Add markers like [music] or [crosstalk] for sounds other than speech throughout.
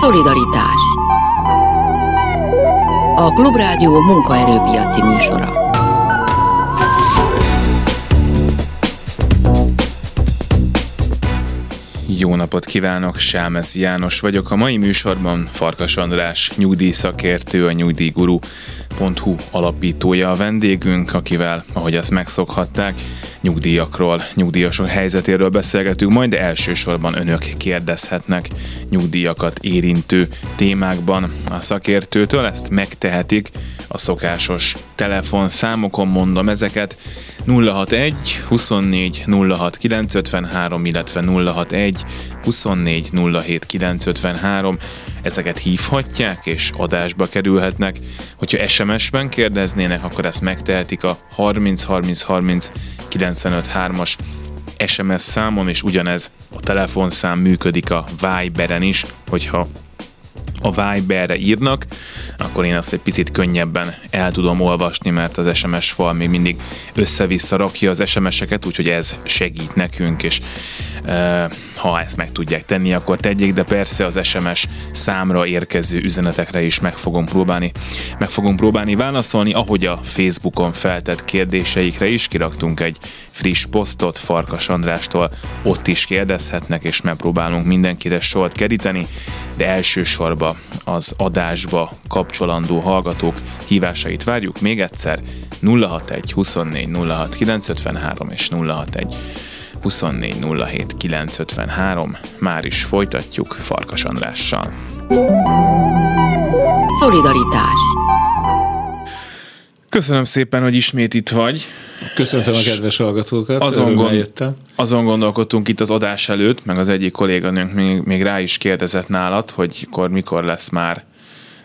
Szolidaritás. A Klubrádió munkaerőpiaci műsora Jó napot kívánok, Sámesz János vagyok. A mai műsorban Farkas András, nyugdíjszakértő, a nyugdíjguru.hu alapítója a vendégünk, akivel, ahogy azt megszokhatták, nyugdíjakról, nyugdíjasok helyzetéről beszélgetünk, majd elsősorban önök kérdezhetnek nyugdíjakat érintő témákban a szakértőtől. Ezt megtehetik a szokásos telefonszámokon, mondom ezeket 061 24 06 953, illetve 061 24 07 953. Ezeket hívhatják és adásba kerülhetnek. Hogyha SMS-ben kérdeznének, akkor ezt megtehetik a 30 30 30 95 3-as SMS számon, és ugyanez a telefonszám működik a Viberen is, hogyha a Viberre írnak, akkor én azt egy picit könnyebben el tudom olvasni, mert az SMS fal még mindig össze-vissza rakja az SMS-eket, úgyhogy ez segít nekünk, és e, ha ezt meg tudják tenni, akkor tegyék, de persze az SMS számra érkező üzenetekre is meg fogom próbálni, meg fogom próbálni válaszolni, ahogy a Facebookon feltett kérdéseikre is kiraktunk egy friss posztot Farkas Andrástól, ott is kérdezhetnek, és megpróbálunk mindenkire sort keríteni, de elsősorban az adásba kapcsolandó hallgatók hívásait várjuk. Még egyszer 061 24 06 953 és 061 24 07 953. Már is folytatjuk Farkas Andrással. Szolidaritás Köszönöm szépen, hogy ismét itt vagy. Köszöntöm a kedves hallgatókat, azon, gond, azon gondolkodtunk itt az adás előtt, meg az egyik kolléganőnk még, még rá is kérdezett nálad, hogy akkor mikor lesz már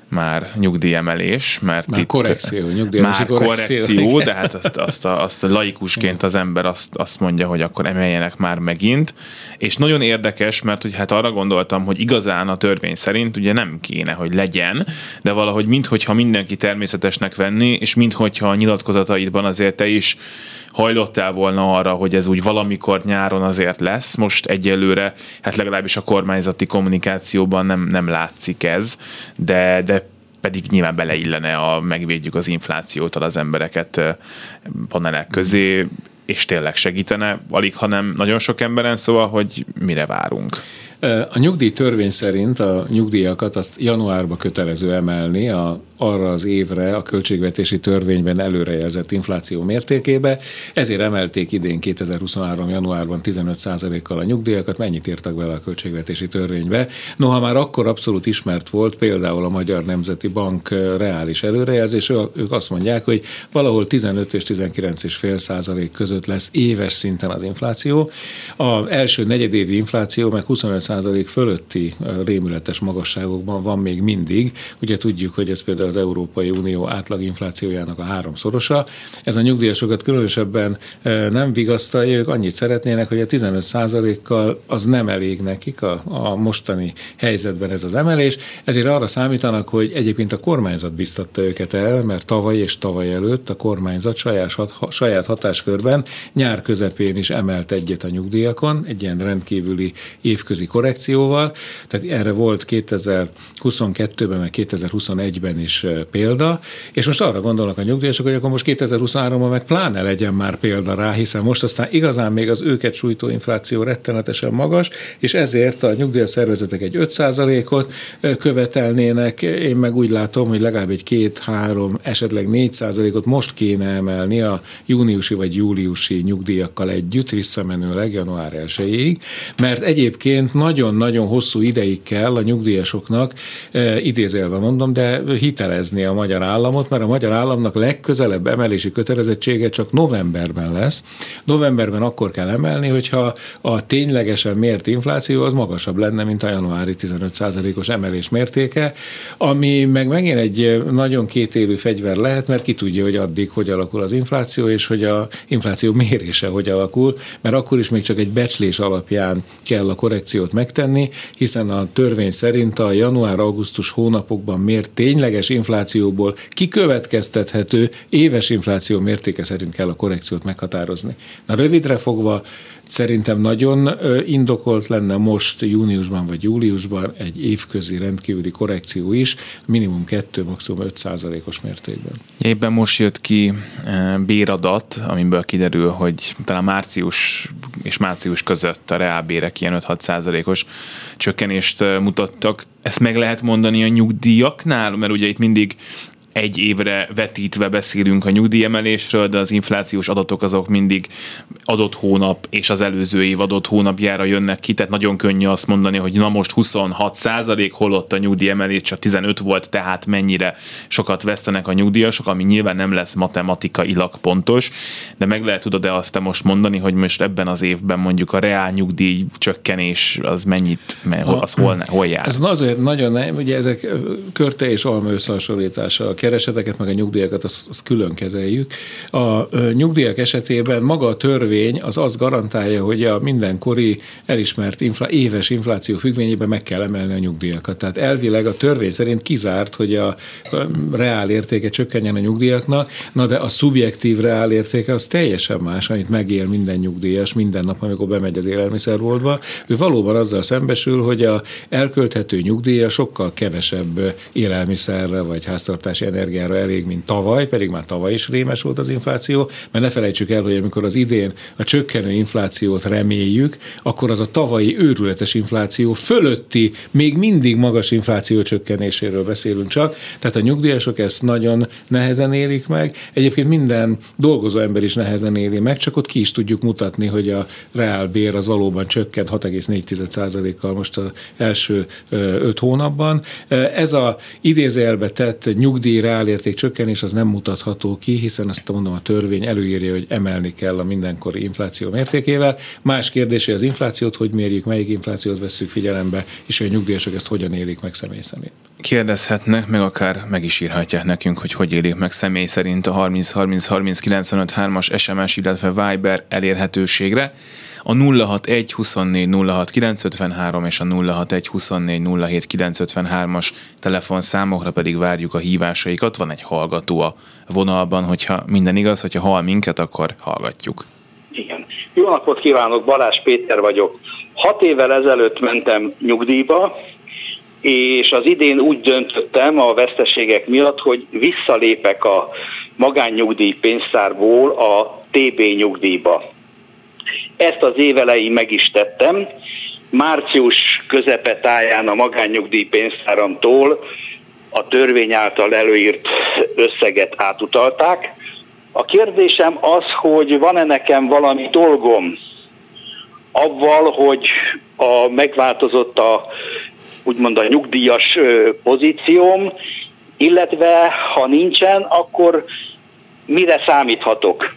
már nyugdíjemelés, mert már itt korrekció, már korrekció, korrekció. de hát azt, azt, a, azt a laikusként az ember azt, azt mondja, hogy akkor emeljenek már megint, és nagyon érdekes, mert hogy hát arra gondoltam, hogy igazán a törvény szerint ugye nem kéne, hogy legyen, de valahogy minthogyha mindenki természetesnek venni, és minthogyha a nyilatkozataidban azért te is hajlottál volna arra, hogy ez úgy valamikor nyáron azért lesz, most egyelőre, hát legalábbis a kormányzati kommunikációban nem, nem látszik ez, de, de pedig nyilván beleillene a megvédjük az inflációtól az embereket panelek közé, és tényleg segítene, alig, hanem nagyon sok emberen, szóval, hogy mire várunk. A nyugdíj törvény szerint a nyugdíjakat azt januárba kötelező emelni a, arra az évre a költségvetési törvényben előrejelzett infláció mértékébe. Ezért emelték idén 2023. januárban 15%-kal a nyugdíjakat. Mennyit írtak bele a költségvetési törvénybe? Noha már akkor abszolút ismert volt például a Magyar Nemzeti Bank reális előrejelzés, ők azt mondják, hogy valahol 15 és 19,5 százalék között lesz éves szinten az infláció. A első negyedévi infláció meg 25 százalék fölötti rémületes magasságokban van még mindig. Ugye tudjuk, hogy ez például az Európai Unió átlaginflációjának a háromszorosa. Ez a nyugdíjasokat különösebben nem vigasztalja, ők annyit szeretnének, hogy a 15 százalékkal az nem elég nekik a, a mostani helyzetben ez az emelés, ezért arra számítanak, hogy egyébként a kormányzat biztatta őket el, mert tavaly és tavaly előtt a kormányzat saját, saját hatáskörben nyár közepén is emelt egyet a nyugdíjakon, egy ilyen rendkívüli évközi korrekcióval, tehát erre volt 2022-ben, meg 2021-ben is példa, és most arra gondolnak a nyugdíjasok, hogy akkor most 2023-ban meg pláne legyen már példa rá, hiszen most aztán igazán még az őket sújtó infláció rettenetesen magas, és ezért a nyugdíjas szervezetek egy 5%-ot követelnének, én meg úgy látom, hogy legalább egy 2-3, esetleg 4%-ot most kéne emelni a júniusi vagy júliusi nyugdíjakkal együtt, visszamenőleg január 1 mert egyébként nagyon-nagyon hosszú ideig kell a nyugdíjasoknak, idézélve mondom, de hitelezni a magyar államot, mert a magyar államnak legközelebb emelési kötelezettsége csak novemberben lesz. Novemberben akkor kell emelni, hogyha a ténylegesen mért infláció az magasabb lenne, mint a januári 15%-os emelés mértéke, ami meg megint egy nagyon kétélű fegyver lehet, mert ki tudja, hogy addig hogy alakul az infláció, és hogy a infláció mérése hogy alakul, mert akkor is még csak egy becslés alapján kell a korrekciót megtenni, hiszen a törvény szerint a január-augusztus hónapokban mért tényleges inflációból kikövetkeztethető éves infláció mértéke szerint kell a korrekciót meghatározni. Na rövidre fogva Szerintem nagyon indokolt lenne most júniusban vagy júliusban egy évközi rendkívüli korrekció is, minimum 2, maximum 5 százalékos mértékben. Éppen most jött ki béradat, amiből kiderül, hogy talán március és március között a reálbérek ilyen 5-6 százalékos csökkenést mutattak. Ezt meg lehet mondani a nyugdíjaknál? Mert ugye itt mindig egy évre vetítve beszélünk a nyugdíjemelésről, de az inflációs adatok azok mindig adott hónap és az előző év adott hónapjára jönnek ki, tehát nagyon könnyű azt mondani, hogy na most 26 százalék, holott a nyugdíjemelés csak 15 volt, tehát mennyire sokat vesztenek a nyugdíjasok, ami nyilván nem lesz matematikailag pontos, de meg lehet tudod de azt te most mondani, hogy most ebben az évben mondjuk a reál nyugdíj csökkenés az mennyit, az hol, hol jár? Ez azért nagyon nem, ugye ezek körte és alma összehasonlítása. A kereseteket, meg a nyugdíjakat, azt, azt külön kezeljük. A nyugdíjak esetében maga a törvény az azt garantálja, hogy a mindenkori elismert infla, éves infláció függvényében meg kell emelni a nyugdíjakat. Tehát elvileg a törvény szerint kizárt, hogy a, reál értéke csökkenjen a nyugdíjaknak, na de a szubjektív reál értéke az teljesen más, amit megél minden nyugdíjas minden nap, amikor bemegy az élelmiszerboltba. Ő valóban azzal szembesül, hogy a elkölthető nyugdíja sokkal kevesebb élelmiszerre vagy háztartási energiára elég, mint tavaly, pedig már tavaly is rémes volt az infláció, mert ne felejtsük el, hogy amikor az idén a csökkenő inflációt reméljük, akkor az a tavalyi őrületes infláció fölötti, még mindig magas infláció csökkenéséről beszélünk csak, tehát a nyugdíjasok ezt nagyon nehezen élik meg, egyébként minden dolgozó ember is nehezen éli meg, csak ott ki is tudjuk mutatni, hogy a reál bér az valóban csökkent 6,4%-kal most az első öt hónapban. Ez a idézőjelbe tett nyugdíj reálérték csökkenés az nem mutatható ki, hiszen azt mondom, a törvény előírja, hogy emelni kell a mindenkori infláció mértékével. Más kérdés, az inflációt hogy mérjük, melyik inflációt vesszük figyelembe, és hogy a nyugdíjasok ezt hogyan élik meg személy szerint. Kérdezhetnek, meg akár meg is írhatják nekünk, hogy hogy élik meg személy szerint a 30 30 30 95 3-as SMS, illetve Viber elérhetőségre a 061 24 06 953 és a 061 24 07 953-as telefonszámokra pedig várjuk a hívásaikat. Van egy hallgató a vonalban, hogyha minden igaz, hogyha hall minket, akkor hallgatjuk. Igen. Jó napot kívánok, Balázs Péter vagyok. Hat évvel ezelőtt mentem nyugdíjba, és az idén úgy döntöttem a veszteségek miatt, hogy visszalépek a magánnyugdíj pénztárból a TB nyugdíjba. Ezt az évelején meg is tettem. Március közepe táján a magánnyugdíj pénztáramtól a törvény által előírt összeget átutalták. A kérdésem az, hogy van-e nekem valami dolgom avval, hogy a, megváltozott a úgymond a nyugdíjas pozícióm, illetve ha nincsen, akkor mire számíthatok?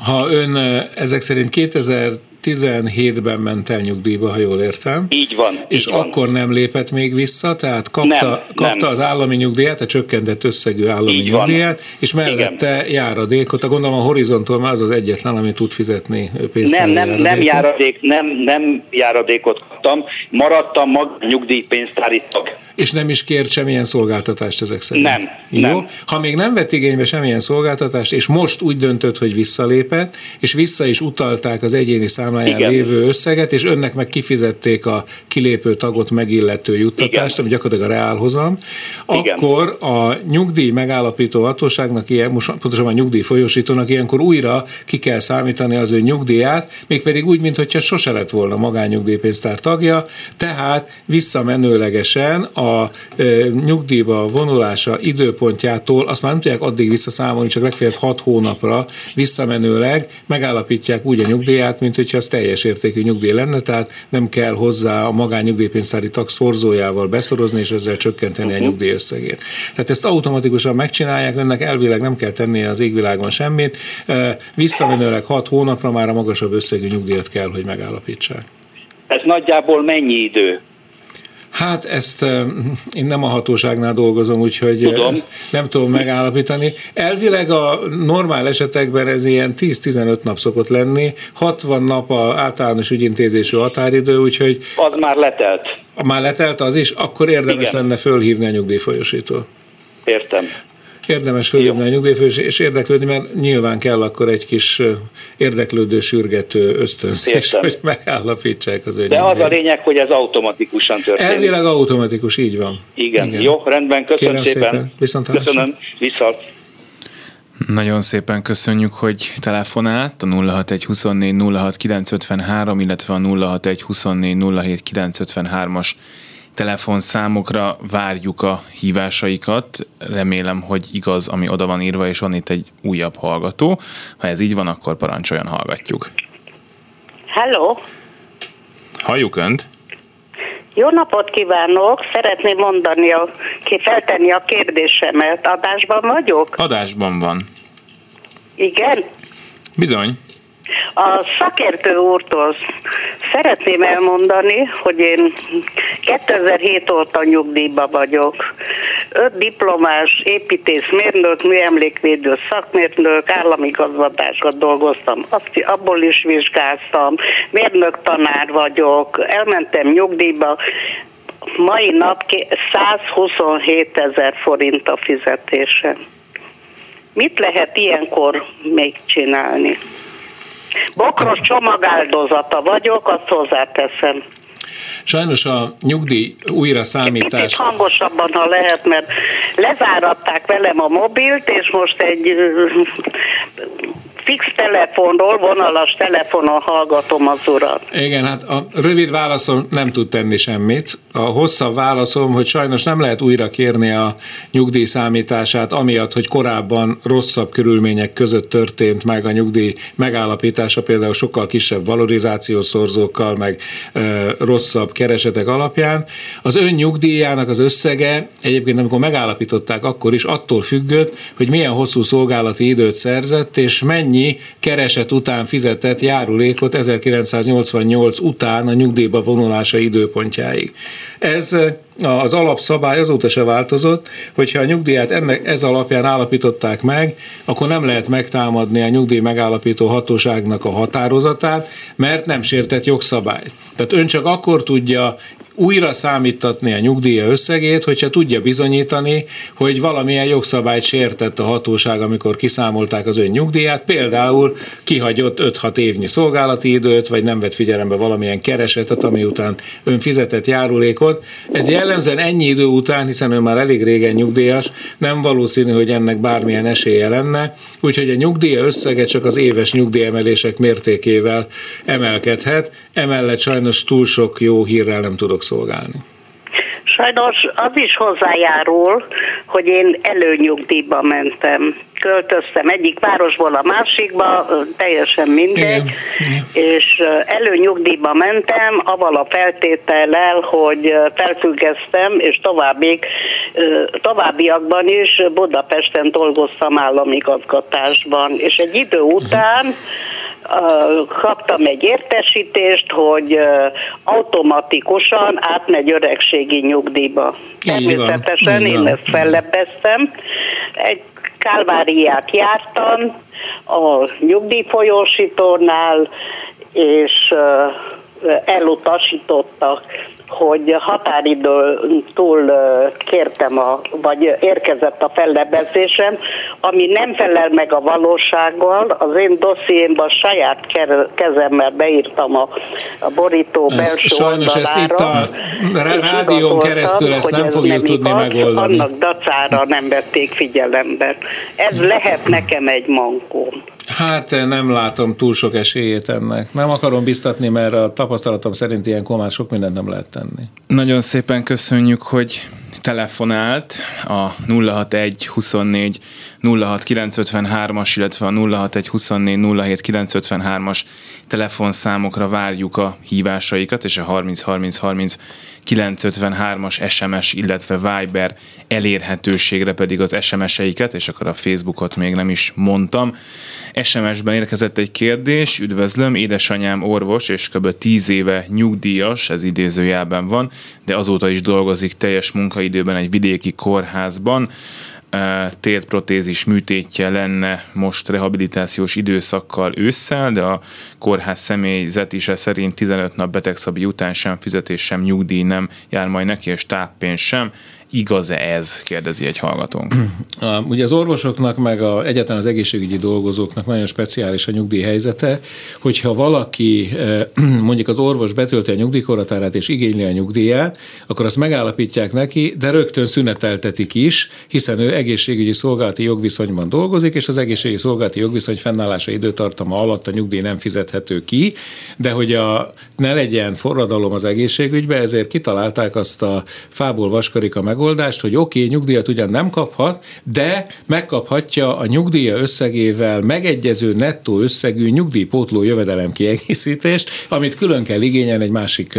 Ha ön ezek szerint 2000 17-ben ment el nyugdíjba, ha jól értem. Így van. És így akkor van. nem lépett még vissza, tehát kapta, nem, kapta nem. az állami nyugdíjat, a csökkentett összegű állami így nyugdíjat, van. és mellette Igen. járadékot. A gondolom a horizontól már az az egyetlen, ami tud fizetni pénztári Nem, nem, nem, járadék, nem, nem járadékot kaptam, maradtam mag nyugdíjpénztári tag. És nem is kért semmilyen szolgáltatást ezek szerint? Nem. Jó? Nem. Ha még nem vett igénybe semmilyen szolgáltatást, és most úgy döntött, hogy visszalépett, és vissza is utalták az egyéni számláján Igen. lévő összeget, és önnek meg kifizették a kilépő tagot megillető juttatást, Igen. ami gyakorlatilag a reálhozam, Igen. akkor a nyugdíj megállapító hatóságnak, ilyen, most pontosabban a nyugdíj folyosítónak ilyenkor újra ki kell számítani az ő nyugdíját, mégpedig úgy, mintha sose lett volna magánnyugdíjpénztár tagja, tehát visszamenőlegesen a a nyugdíjba vonulása időpontjától, azt már nem tudják addig visszaszámolni, csak legfeljebb 6 hónapra visszamenőleg megállapítják úgy a nyugdíját, mint hogyha az teljes értékű nyugdíj lenne, tehát nem kell hozzá a magán nyugdíjpénztári tag szorzójával beszorozni, és ezzel csökkenteni uh-huh. a nyugdíj összegét. Tehát ezt automatikusan megcsinálják, önnek elvileg nem kell tennie az égvilágon semmit, visszamenőleg 6 hónapra már a magasabb összegű nyugdíjat kell, hogy megállapítsák. Ez nagyjából mennyi idő? Hát ezt én nem a hatóságnál dolgozom, úgyhogy tudom. nem tudom megállapítani. Elvileg a normál esetekben ez ilyen 10-15 nap szokott lenni, 60 nap a általános ügyintézésű határidő, úgyhogy... Az már letelt. Már letelt az is, akkor érdemes Igen. lenne fölhívni a nyugdíjfolyosítól. Értem. Érdemes fölhívni a nyugdíjfős és érdeklődni, mert nyilván kell akkor egy kis érdeklődő, sürgető ösztönzés, [laughs] hogy megállapítsák az De az a lényeg, hogy ez automatikusan történik. Elvileg automatikus, így van. Igen, Igen. jó, rendben, köszönöm Kérem szépen. szépen. Viszont köszönöm, viszont. Nagyon szépen köszönjük, hogy telefonált a 061 24 06 953, illetve a 061 24 07 953-as telefonszámokra várjuk a hívásaikat. Remélem, hogy igaz, ami oda van írva, és van itt egy újabb hallgató. Ha ez így van, akkor parancsoljon, hallgatjuk. Hello! Halljuk Önt! Jó napot kívánok! Szeretném mondani, a, feltenni a kérdésemet. Adásban vagyok? Adásban van. Igen? Bizony. A szakértő úrtól szeretném elmondani, hogy én 2007 óta nyugdíjba vagyok. Öt diplomás építészmérnök, műemlékvédő szakmérnök, állami gazdatásokat dolgoztam, azt, abból is vizsgáztam, mérnök tanár vagyok, elmentem nyugdíjba, mai nap 127 ezer forint a fizetésem. Mit lehet ilyenkor még csinálni? Bokros csomagáldozata vagyok, azt hozzáteszem. Sajnos a nyugdíj újra számítás... Kicsit hangosabban, ha lehet, mert lezáratták velem a mobilt, és most egy fix telefonról, vonalas telefonon hallgatom az urat. Igen, hát a rövid válaszom nem tud tenni semmit. A hosszabb válaszom, hogy sajnos nem lehet újra kérni a nyugdíj számítását, amiatt, hogy korábban rosszabb körülmények között történt meg a nyugdíj megállapítása, például sokkal kisebb valorizációs szorzókkal, meg e, rosszabb keresetek alapján. Az ön nyugdíjának az összege egyébként, amikor megállapították, akkor is attól függött, hogy milyen hosszú szolgálati időt szerzett, és mennyi mennyi kereset után fizetett járulékot 1988 után a nyugdíjba vonulása időpontjáig. Ez az alapszabály azóta se változott, hogyha a nyugdíját ennek, ez alapján állapították meg, akkor nem lehet megtámadni a nyugdíj megállapító hatóságnak a határozatát, mert nem sértett jogszabályt. Tehát ön csak akkor tudja újra számítatni a nyugdíja összegét, hogyha tudja bizonyítani, hogy valamilyen jogszabályt sértett a hatóság, amikor kiszámolták az ön nyugdíját, például kihagyott 5-6 évnyi szolgálati időt, vagy nem vett figyelembe valamilyen keresetet, ami után ön fizetett járulékot. Ez jellemzően ennyi idő után, hiszen ön már elég régen nyugdíjas, nem valószínű, hogy ennek bármilyen esélye lenne, úgyhogy a nyugdíja összege csak az éves nyugdíjemelések mértékével emelkedhet, emellett sajnos túl sok jó hírrel nem tudok szolgálni. Sajnos az is hozzájárul, hogy én előnyugdíjba mentem. Költöztem egyik városból a másikba, teljesen mindegy, Igen. és előnyugdíjba mentem, avval a feltétellel, hogy felfüggesztem, és továbbig, továbbiakban is Budapesten dolgoztam államigazgatásban, és egy idő után kaptam egy értesítést, hogy automatikusan átmegy öregségi nyugdíjba. Természetesen én ezt fellebbeztem. Egy kálváriát jártam a nyugdíjfolyósítónál, és elutasítottak hogy határidő túl kértem, a, vagy érkezett a fellebbezésem, ami nem felel meg a valósággal. Az én dossziémban saját kezemmel beírtam a, a borító ezt, belső Sajnos oldalára, ezt itt a rádión keresztül ezt nem fogjuk nem tudni igaz, megoldani. Annak dacára nem vették figyelembe. Ez lehet nekem egy mankóm. Hát nem látom túl sok esélyét ennek. Nem akarom biztatni, mert a tapasztalatom szerint ilyen komár sok mindent nem lehet tenni. Nagyon szépen köszönjük, hogy telefonált a 061 24 06 953-as, illetve a 061 24 07 953-as telefonszámokra várjuk a hívásaikat, és a 30 30 30 953-as SMS, illetve Viber elérhetőségre pedig az SMS-eiket, és akkor a Facebookot még nem is mondtam. SMS-ben érkezett egy kérdés, üdvözlöm, édesanyám orvos, és kb. 10 éve nyugdíjas, ez idézőjelben van, de azóta is dolgozik teljes munkaidőben egy vidéki kórházban térprotézis műtétje lenne most rehabilitációs időszakkal ősszel, de a kórház személyzet is szerint 15 nap betegszabi után sem fizetés, sem nyugdíj nem jár majd neki, és táppénz sem. Igaz-e ez? kérdezi egy hallgatónk. [clears throat] Ugye az orvosoknak, meg a, egyetlen az egészségügyi dolgozóknak nagyon speciális a nyugdíj helyzete, hogyha valaki, eh, [clears throat] mondjuk az orvos betölti a nyugdíjkoratárát és igényli a nyugdíját, akkor azt megállapítják neki, de rögtön szüneteltetik is, hiszen ő egészségügyi szolgálati jogviszonyban dolgozik, és az egészségügyi szolgálati jogviszony fennállása időtartama alatt a nyugdíj nem fizethető ki, de hogy a, ne legyen forradalom az egészségügybe, ezért kitalálták azt a fából vaskarika meg megoldást, hogy oké, okay, nyugdíjat ugyan nem kaphat, de megkaphatja a nyugdíja összegével megegyező nettó összegű nyugdíjpótló jövedelem kiegészítést, amit külön kell igényelni egy másik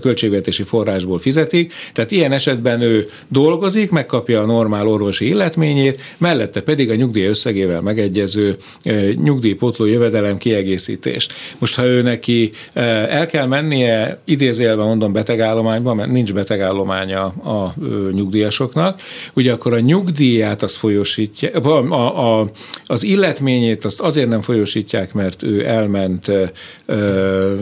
költségvetési forrásból fizetik. Tehát ilyen esetben ő dolgozik, megkapja a normál orvosi illetményét, mellette pedig a nyugdíj összegével megegyező nyugdíjpótló jövedelem kiegészítést. Most, ha ő neki el kell mennie, idézélve mondom betegállományba, mert nincs betegállománya a nyugdíjasoknak, ugye akkor a nyugdíját azt folyosítja, a, a, az illetményét azt azért nem folyosítják, mert ő elment ö,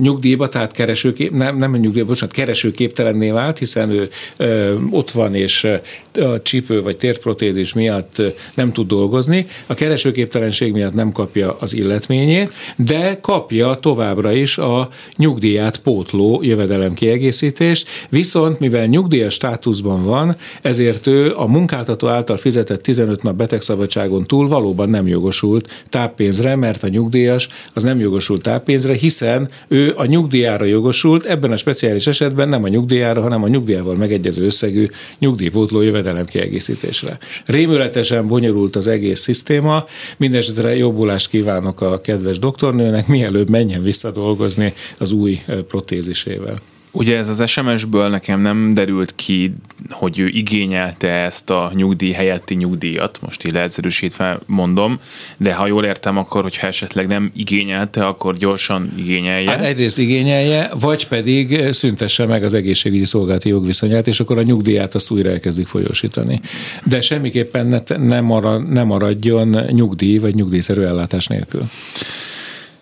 nyugdíjba, tehát keresőkép, nem, nem nyugdíjba, bocsánat, keresőképtelenné vált, hiszen ő ö, ott van, és a csípő vagy térprotézis miatt nem tud dolgozni. A keresőképtelenség miatt nem kapja az illetményét, de kapja továbbra is a nyugdíját pótló jövedelemkiegészítést, viszont mivel nyugdíjas státuszban van, ezért ő a munkáltató által fizetett 15 nap betegszabadságon túl valóban nem jogosult táppénzre, mert a nyugdíjas az nem jogosult táppénzre, hiszen hiszen ő a nyugdíjára jogosult, ebben a speciális esetben nem a nyugdíjára, hanem a nyugdíjával megegyező összegű nyugdíjpótló jövedelem kiegészítésre. Rémületesen bonyolult az egész szisztéma, mindesetre jobbulást kívánok a kedves doktornőnek, mielőbb menjen vissza dolgozni az új protézisével. Ugye ez az SMS-ből nekem nem derült ki, hogy ő igényelte ezt a nyugdíj helyetti nyugdíjat, most így leegyszerűsítve mondom, de ha jól értem, akkor hogyha esetleg nem igényelte, akkor gyorsan igényelje. Hát egyrészt igényelje, vagy pedig szüntesse meg az egészségügyi szolgálati jogviszonyát, és akkor a nyugdíjat azt újra elkezdik folyósítani. De semmiképpen ne, ne, marad, ne maradjon nyugdíj vagy nyugdíjszerű ellátás nélkül.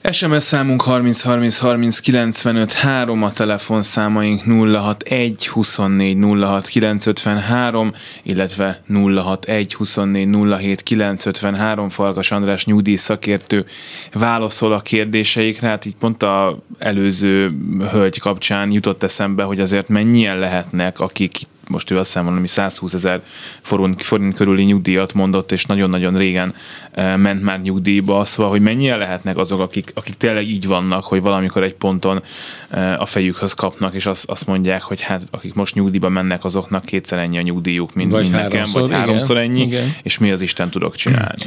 SMS számunk 30 30 30 95 3, a telefonszámaink 061 24 06 953, illetve 061 24 07 953, Falkas András nyugdíj szakértő válaszol a kérdéseikre, hát így pont a előző hölgy kapcsán jutott eszembe, hogy azért mennyien lehetnek, akik most ő azt hiszem valami 120 ezer forint, forint körüli nyugdíjat mondott, és nagyon-nagyon régen ment már nyugdíjba, szóval, hogy mennyien lehetnek azok, akik, akik tényleg így vannak, hogy valamikor egy ponton a fejükhöz kapnak, és azt, azt mondják, hogy hát akik most nyugdíjba mennek, azoknak kétszer ennyi a nyugdíjuk, mint, vagy mint nekem, vagy igen, háromszor ennyi, igen. és mi az Isten tudok csinálni.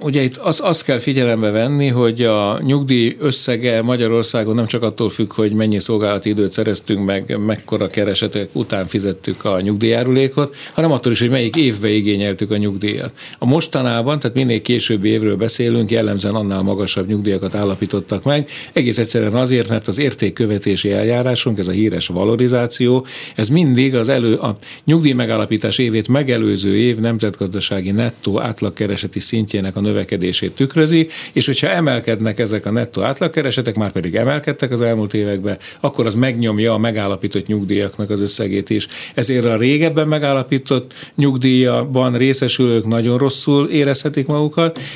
Ugye itt az, azt kell figyelembe venni, hogy a nyugdíj összege Magyarországon nem csak attól függ, hogy mennyi szolgálati időt szereztünk meg, mekkora keresetek után fizettük a nyugdíjárulékot, hanem attól is, hogy melyik évbe igényeltük a nyugdíjat. A mostanában, tehát minél későbbi évről beszélünk, jellemzően annál magasabb nyugdíjakat állapítottak meg, egész egyszerűen azért, mert az értékkövetési eljárásunk, ez a híres valorizáció, ez mindig az elő, a nyugdíj megállapítás évét megelőző év nemzetgazdasági nettó átlagkereseti szintjének a növekedését tükrözi, és hogyha emelkednek ezek a nettó átlagkeresetek, már pedig emelkedtek az elmúlt években, akkor az megnyomja a megállapított nyugdíjaknak az összegét is ezért a régebben megállapított nyugdíjaban részesülők nagyon rosszul érezhetik magukat.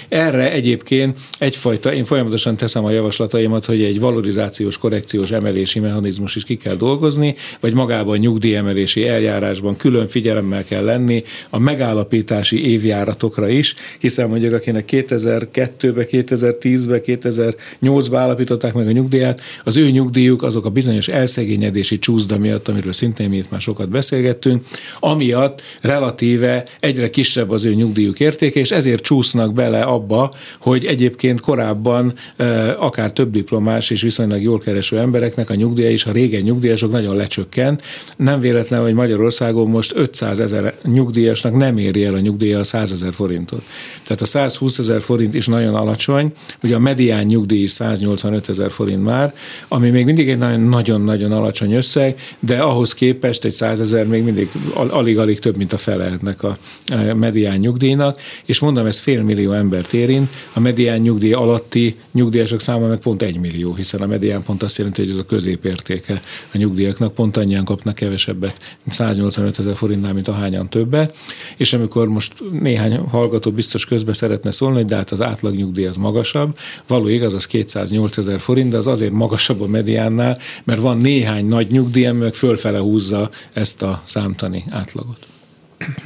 Erre egyébként egyfajta, én folyamatosan teszem a javaslataimat, hogy egy valorizációs, korrekciós emelési mechanizmus is ki kell dolgozni, vagy magában nyugdíjemelési eljárásban külön figyelemmel kell lenni a megállapítási évjáratokra is, hiszen mondjuk akinek 2002-be, 2010-be, 2008-ba állapították meg a nyugdíját, az ő nyugdíjuk azok a bizonyos elszegényedési csúszda miatt, amiről szintén mi itt már sokat beszélgettünk, amiatt relatíve egyre kisebb az ő nyugdíjuk értéke, és ezért csúsznak csúsznak bele abba, hogy egyébként korábban akár több diplomás és viszonylag jól kereső embereknek a nyugdíja is, a régen nyugdíjasok nagyon lecsökkent. Nem véletlen, hogy Magyarországon most 500 ezer nyugdíjasnak nem éri el a nyugdíja a 100 ezer forintot. Tehát a 120 ezer forint is nagyon alacsony, ugye a medián nyugdíj is 185 ezer forint már, ami még mindig egy nagyon-nagyon alacsony összeg, de ahhoz képest egy 100 ezer még mindig alig-alig több, mint a fele ennek a medián nyugdíjnak, és mondom, ez fél millió embert érint, a medián nyugdíj alatti nyugdíjasok száma meg pont egy millió, hiszen a medián pont azt jelenti, hogy ez a középértéke a nyugdíjaknak, pont annyian kapnak kevesebbet, 185 ezer forintnál, mint ahányan többet, és amikor most néhány hallgató biztos közbe szeretne szólni, hogy de hát az átlag nyugdíj az magasabb, való igaz, az 208 ezer forint, de az azért magasabb a mediánnál, mert van néhány nagy nyugdíj, meg fölfele húzza ezt a számtani átlagot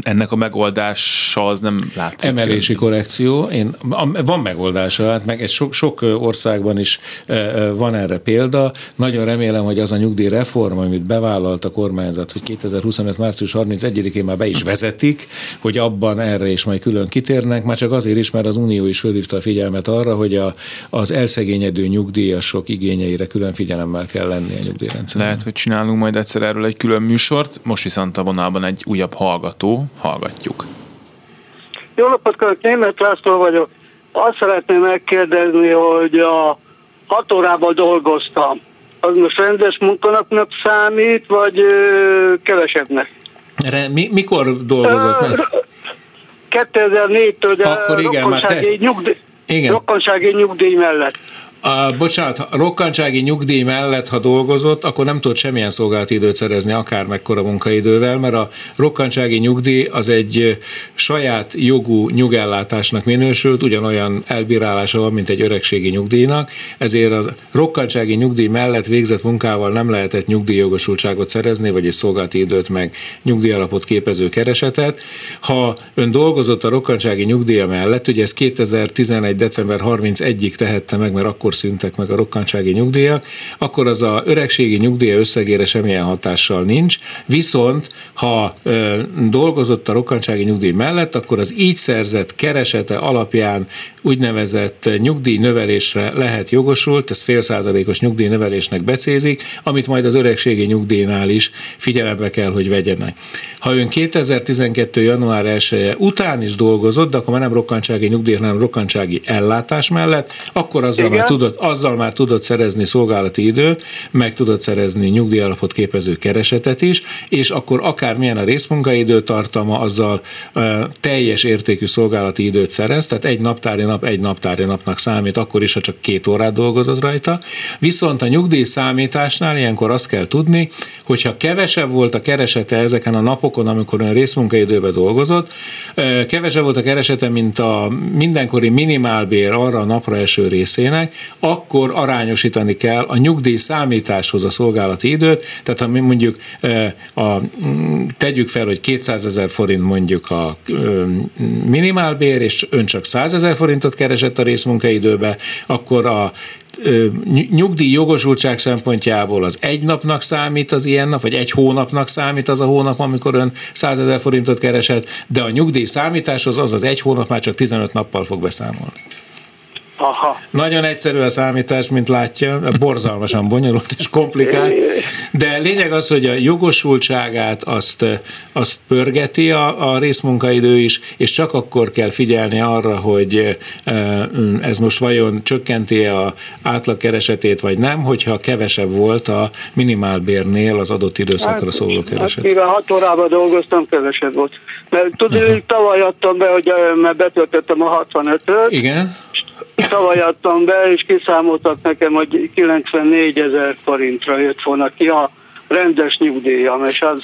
ennek a megoldása az nem látszik. Emelési korrekció, én, van megoldása, hát meg egy sok, sok országban is van erre példa. Nagyon remélem, hogy az a nyugdíjreform, amit bevállalt a kormányzat, hogy 2025. március 31-én már be is vezetik, hogy abban erre is majd külön kitérnek, már csak azért is, mert az Unió is fölhívta a figyelmet arra, hogy a, az elszegényedő nyugdíjasok igényeire külön figyelemmel kell lenni a nyugdíjrendszerben. Lehet, hogy csinálunk majd egyszer erről egy külön műsort, most viszont a vonalban egy újabb hallgató hallgató, hallgatjuk. Jó napot kívánok, Német László vagyok. Azt szeretném megkérdezni, hogy a hat órában dolgoztam. Az most rendes munkanapnak számít, vagy ö, kevesebbnek? Erre mi, mikor dolgozott meg? 2004-től, de Akkor igen, már te... nyugdíj, igen. rokonsági nyugdíj mellett. A, bocsánat, rokkantsági nyugdíj mellett, ha dolgozott, akkor nem tudott semmilyen szolgálati időt szerezni, akár mekkora munkaidővel, mert a rokkantsági nyugdíj az egy saját jogú nyugellátásnak minősült, ugyanolyan elbírálása van, mint egy öregségi nyugdíjnak, ezért a rokkantsági nyugdíj mellett végzett munkával nem lehetett nyugdíjjogosultságot szerezni, vagy egy szolgálati időt meg nyugdíjalapot képező keresetet. Ha ön dolgozott a rokkantsági nyugdíja mellett, ugye ez 2011. december 31-ig tehette meg, mert akkor akkor szüntek meg a rokkantsági nyugdíjak, akkor az a öregségi nyugdíja összegére semmilyen hatással nincs, viszont ha ö, dolgozott a rokkantsági nyugdíj mellett, akkor az így szerzett keresete alapján úgynevezett nyugdíj növelésre lehet jogosult, ez fél százalékos nyugdíj növelésnek becézik, amit majd az öregségi nyugdíjnál is figyelembe kell, hogy vegyenek. Ha ön 2012. január 1 -e után is dolgozott, de akkor már nem rokkantsági nyugdíj, hanem rokkantsági ellátás mellett, akkor azzal már, tudod, azzal már tudod szerezni szolgálati időt, meg tudod szerezni nyugdíjalapot képező keresetet is, és akkor akármilyen a részmunkaidő tartama, azzal uh, teljes értékű szolgálati időt szerez, tehát egy naptári nap egy naptári napnak számít, akkor is, ha csak két órát dolgozott rajta. Viszont a nyugdíj számításnál ilyenkor azt kell tudni, hogyha kevesebb volt a keresete ezeken a napokon, amikor ön részmunkaidőben dolgozott, kevesebb volt a keresete, mint a mindenkori minimálbér arra a napra eső részének, akkor arányosítani kell a nyugdíj számításhoz a szolgálati időt, tehát ha mi mondjuk a, tegyük fel, hogy 200 ezer forint mondjuk a minimálbér, és ön csak 100 ezer forintot keresett a részmunkaidőbe, akkor a nyugdíj jogosultság szempontjából az egy napnak számít az ilyen nap, vagy egy hónapnak számít az a hónap, amikor ön 100 ezer forintot keresett, de a nyugdíj számításhoz az az egy hónap már csak 15 nappal fog beszámolni. Aha. Nagyon egyszerű a számítás, mint látja, borzalmasan bonyolult és komplikált, de lényeg az, hogy a jogosultságát azt, azt pörgeti a, a részmunkaidő is, és csak akkor kell figyelni arra, hogy ez most vajon csökkenti a átlagkeresetét, vagy nem, hogyha kevesebb volt a minimálbérnél az adott időszakra hát, szóló kereset. Hát, mivel hat órában dolgoztam, kevesebb volt. Mert tudod, tavaly adtam be, hogy mert betöltöttem a 65-öt. Igen Tavaly adtam be, és kiszámoltak nekem, hogy 94 ezer forintra jött volna ki a rendes nyugdíjam, és az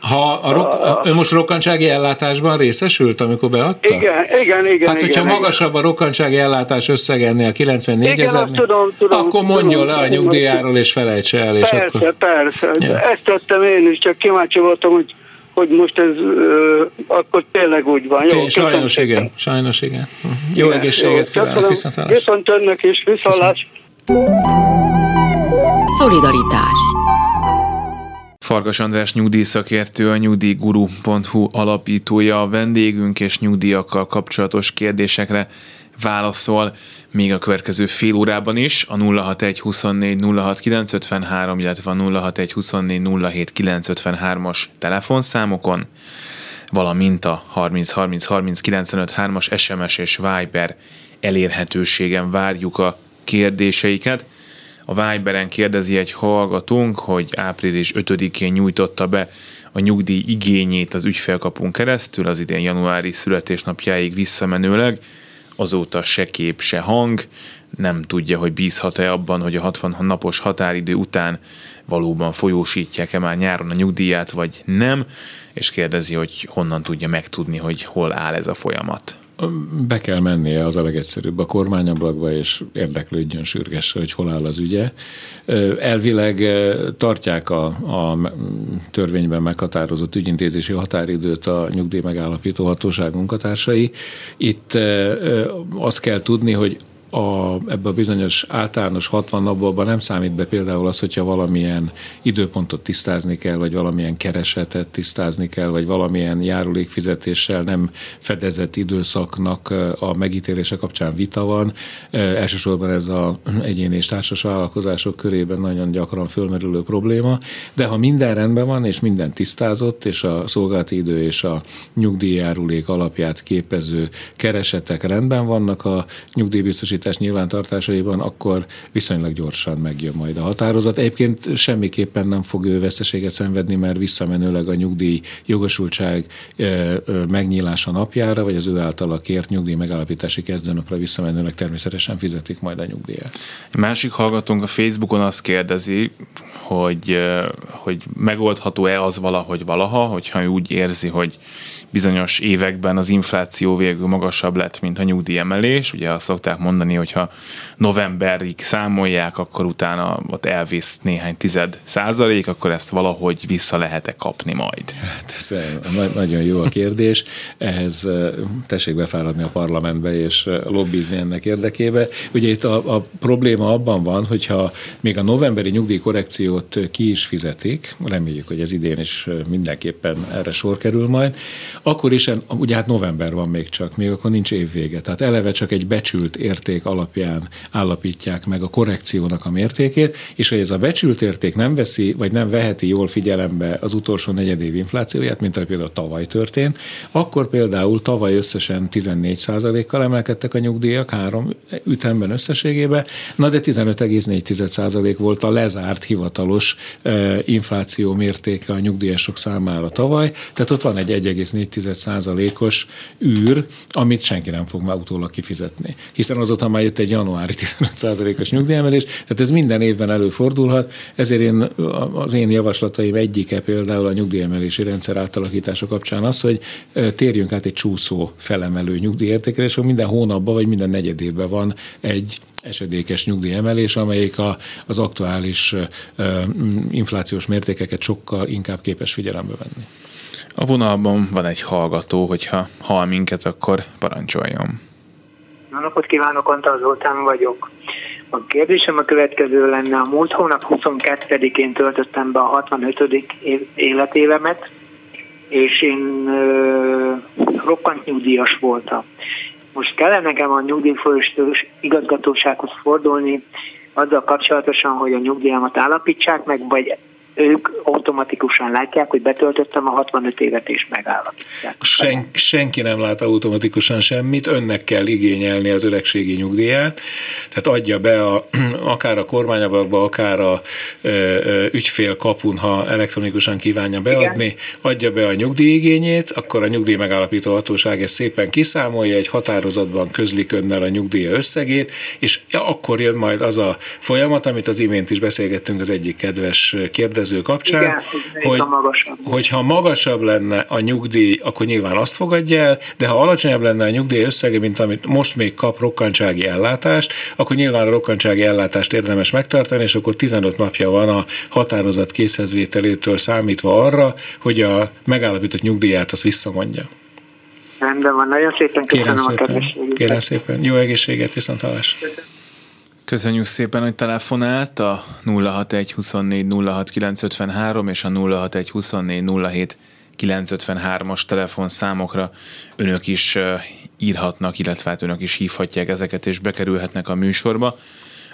ha a rok, ő most rokkantsági ellátásban részesült, amikor beadta? Igen, igen, igen. Hát, hogyha igen, magasabb a rokkantsági ellátás összeg ennél 94 ezer, akkor mondja le a nyugdíjáról és felejtse el. És persze, akkor... persze. Ja. Ezt tettem én is, csak kíváncsi voltam, hogy hogy most ez uh, akkor tényleg úgy van. Jó, sajnos igen, sajnos igen. Uh-huh. Jó igen, egészséget jó, kívánok, viszont Viszont önnek is, viszontlás. Szolidaritás Farkas András nyugdíjszakértő, a nyugdíjguru.hu alapítója a vendégünk, és nyugdíjakkal kapcsolatos kérdésekre válaszol még a következő fél órában is, a 061 24 06 953, illetve a 061 24 07 953-as telefonszámokon, valamint a 30 30 30 95 3-as SMS és Viber elérhetőségen várjuk a kérdéseiket. A Viberen kérdezi egy hallgatónk, hogy április 5-én nyújtotta be a nyugdíj igényét az ügyfélkapunk keresztül, az idén januári születésnapjáig visszamenőleg, azóta se kép, se hang, nem tudja, hogy bízhat-e abban, hogy a 60 napos határidő után valóban folyósítják-e már nyáron a nyugdíját, vagy nem, és kérdezi, hogy honnan tudja megtudni, hogy hol áll ez a folyamat. Be kell mennie az a legegyszerűbb a kormányablakba, és érdeklődjön sürgesse, hogy hol áll az ügye. Elvileg tartják a, a törvényben meghatározott ügyintézési határidőt a nyugdíj megállapító hatóság munkatársai. Itt azt kell tudni, hogy a, ebbe a bizonyos általános 60 napban nem számít be például az, hogyha valamilyen időpontot tisztázni kell, vagy valamilyen keresetet tisztázni kell, vagy valamilyen járulékfizetéssel nem fedezett időszaknak a megítélése kapcsán vita van. Elsősorban ez a [clears throat] egyéni és társas vállalkozások körében nagyon gyakran fölmerülő probléma, de ha minden rendben van, és minden tisztázott, és a szolgálati idő és a nyugdíjjárulék alapját képező keresetek rendben vannak a nyugdíjbiztosítás biztosítás nyilvántartásaiban, akkor viszonylag gyorsan megjön majd a határozat. Egyébként semmiképpen nem fog ő veszteséget szenvedni, mert visszamenőleg a nyugdíj jogosultság megnyílása napjára, vagy az ő általa kért nyugdíj megállapítási kezdőnapra visszamenőleg természetesen fizetik majd a nyugdíjat. Másik hallgatónk a Facebookon azt kérdezi, hogy, hogy megoldható-e az valahogy valaha, hogyha ő úgy érzi, hogy bizonyos években az infláció végül magasabb lett, mint a nyugdíjemelés. Ugye azt szokták mondani, hogyha novemberig számolják, akkor utána ott elvész néhány tized százalék, akkor ezt valahogy vissza lehet-e kapni majd? Hát ez nagyon jó a kérdés. Ehhez tessék befáradni a parlamentbe és lobbizni ennek érdekébe. Ugye itt a, a probléma abban van, hogyha még a novemberi nyugdíjkorrekciót ki is fizetik, reméljük, hogy ez idén is mindenképpen erre sor kerül majd, akkor is, ugye hát november van még csak, még akkor nincs évvége. Tehát eleve csak egy becsült érték alapján állapítják meg a korrekciónak a mértékét, és hogy ez a becsült érték nem veszi, vagy nem veheti jól figyelembe az utolsó negyedév inflációját, mint ahogy például tavaly történt, akkor például tavaly összesen 14%-kal emelkedtek a nyugdíjak három ütemben összességében, na de 15,4% volt a lezárt hivatalos infláció mértéke a nyugdíjasok számára tavaly, tehát ott van egy 1,4%-os űr, amit senki nem fog már utólag kifizetni. Hiszen azóta már jött egy januári 15%-os nyugdíjemelés, tehát ez minden évben előfordulhat, ezért én, az én javaslataim egyike például a nyugdíjemelési rendszer átalakítása kapcsán az, hogy térjünk át egy csúszó felemelő nyugdíjértékre, és minden hónapban vagy minden negyedévben van egy esedékes nyugdíjemelés, amelyik a, az aktuális uh, inflációs mértékeket sokkal inkább képes figyelembe venni. A vonalban van egy hallgató, hogyha hall minket, akkor parancsoljon. Jó napot kívánok, Antal Zoltán vagyok. A kérdésem a következő lenne. A múlt hónap 22-én töltöttem be a 65. életévemet, és én ö, rokkant nyugdíjas voltam. Most kellene nekem a nyugdíjfolyósítós igazgatósághoz fordulni, azzal kapcsolatosan, hogy a nyugdíjamat állapítsák meg, vagy ők automatikusan látják, hogy betöltöttem a 65 évet és megállapítják. Sen, senki nem lát automatikusan semmit, önnek kell igényelni az öregségi nyugdíját, tehát adja be a, [clears throat] akár a kormányablakba, akár a ö, ö, ügyfél kapun, ha elektronikusan kívánja beadni, Igen. adja be a nyugdíjigényét, akkor a nyugdíj megállapító hatóság ezt szépen kiszámolja, egy határozatban közlik önnel a nyugdíja összegét, és akkor jön majd az a folyamat, amit az imént is beszélgettünk az egyik kedves kérdező kérdező kapcsán, Igen, hogy, magasabb. hogyha magasabb lenne a nyugdíj, akkor nyilván azt fogadja el, de ha alacsonyabb lenne a nyugdíj összege, mint amit most még kap rokkantsági ellátást, akkor nyilván a rokkantsági ellátást érdemes megtartani, és akkor 15 napja van a határozat készhezvételétől számítva arra, hogy a megállapított nyugdíját azt visszamondja. Rendben van, nagyon szépen köszönöm kérem szépen, a Kérem szépen, jó egészséget, viszont hallás. Köszönjük szépen, hogy telefonált a 061 24 06 953 és a 061 24 07 953-as telefonszámokra önök is írhatnak, illetve hát önök is hívhatják ezeket, és bekerülhetnek a műsorba.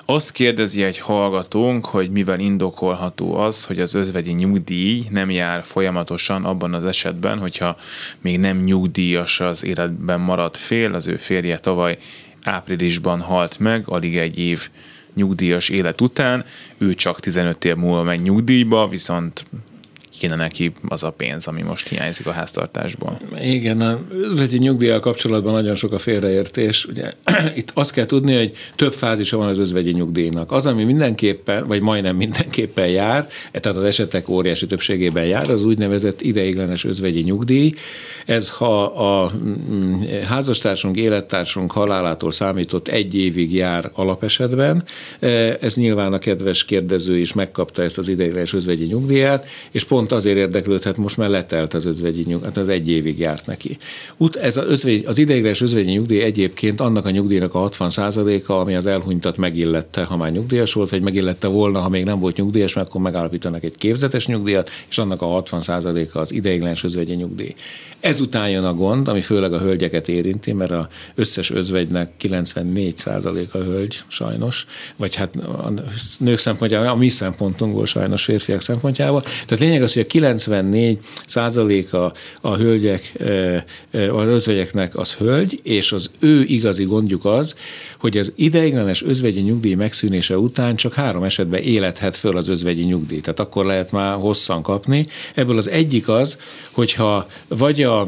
Azt kérdezi egy hallgatónk, hogy mivel indokolható az, hogy az özvegyi nyugdíj nem jár folyamatosan abban az esetben, hogyha még nem nyugdíjas az életben maradt fél, az ő férje tavaly áprilisban halt meg, alig egy év nyugdíjas élet után, ő csak 15 év múlva megy nyugdíjba, viszont kéne neki az a pénz, ami most hiányzik a háztartásból. Igen, a üzleti nyugdíjjal kapcsolatban nagyon sok a félreértés. Ugye, [clears throat] itt azt kell tudni, hogy több fázisa van az özvegyi nyugdíjnak. Az, ami mindenképpen, vagy majdnem mindenképpen jár, tehát az esetek óriási többségében jár, az úgynevezett ideiglenes özvegyi nyugdíj. Ez, ha a mm, házastársunk, élettársunk halálától számított egy évig jár alapesetben, e, ez nyilván a kedves kérdező is megkapta ezt az ideiglenes özvegyi nyugdíját, és pont pont azért érdeklődhet, most már letelt az özvegyi nyugdíj, hát az egy évig járt neki. Ut, ez az, özvegy, az ideiglenes özvegyi nyugdíj egyébként annak a nyugdíjnak a 60%-a, ami az elhunytat megillette, ha már nyugdíjas volt, vagy megillette volna, ha még nem volt nyugdíjas, mert akkor megállapítanak egy képzetes nyugdíjat, és annak a 60%-a az ideiglenes özvegyi nyugdíj. Ezután jön a gond, ami főleg a hölgyeket érinti, mert az összes özvegynek 94%-a hölgy, sajnos, vagy hát a nők szempontjából, a mi szempontunkból sajnos férfiak szempontjából. Tehát lényeg az, hogy a 94 százaléka a hölgyek, az özvegyeknek az hölgy, és az ő igazi gondjuk az, hogy az ideiglenes özvegyi nyugdíj megszűnése után csak három esetben élethet föl az özvegyi nyugdíj. Tehát akkor lehet már hosszan kapni. Ebből az egyik az, hogyha vagy a,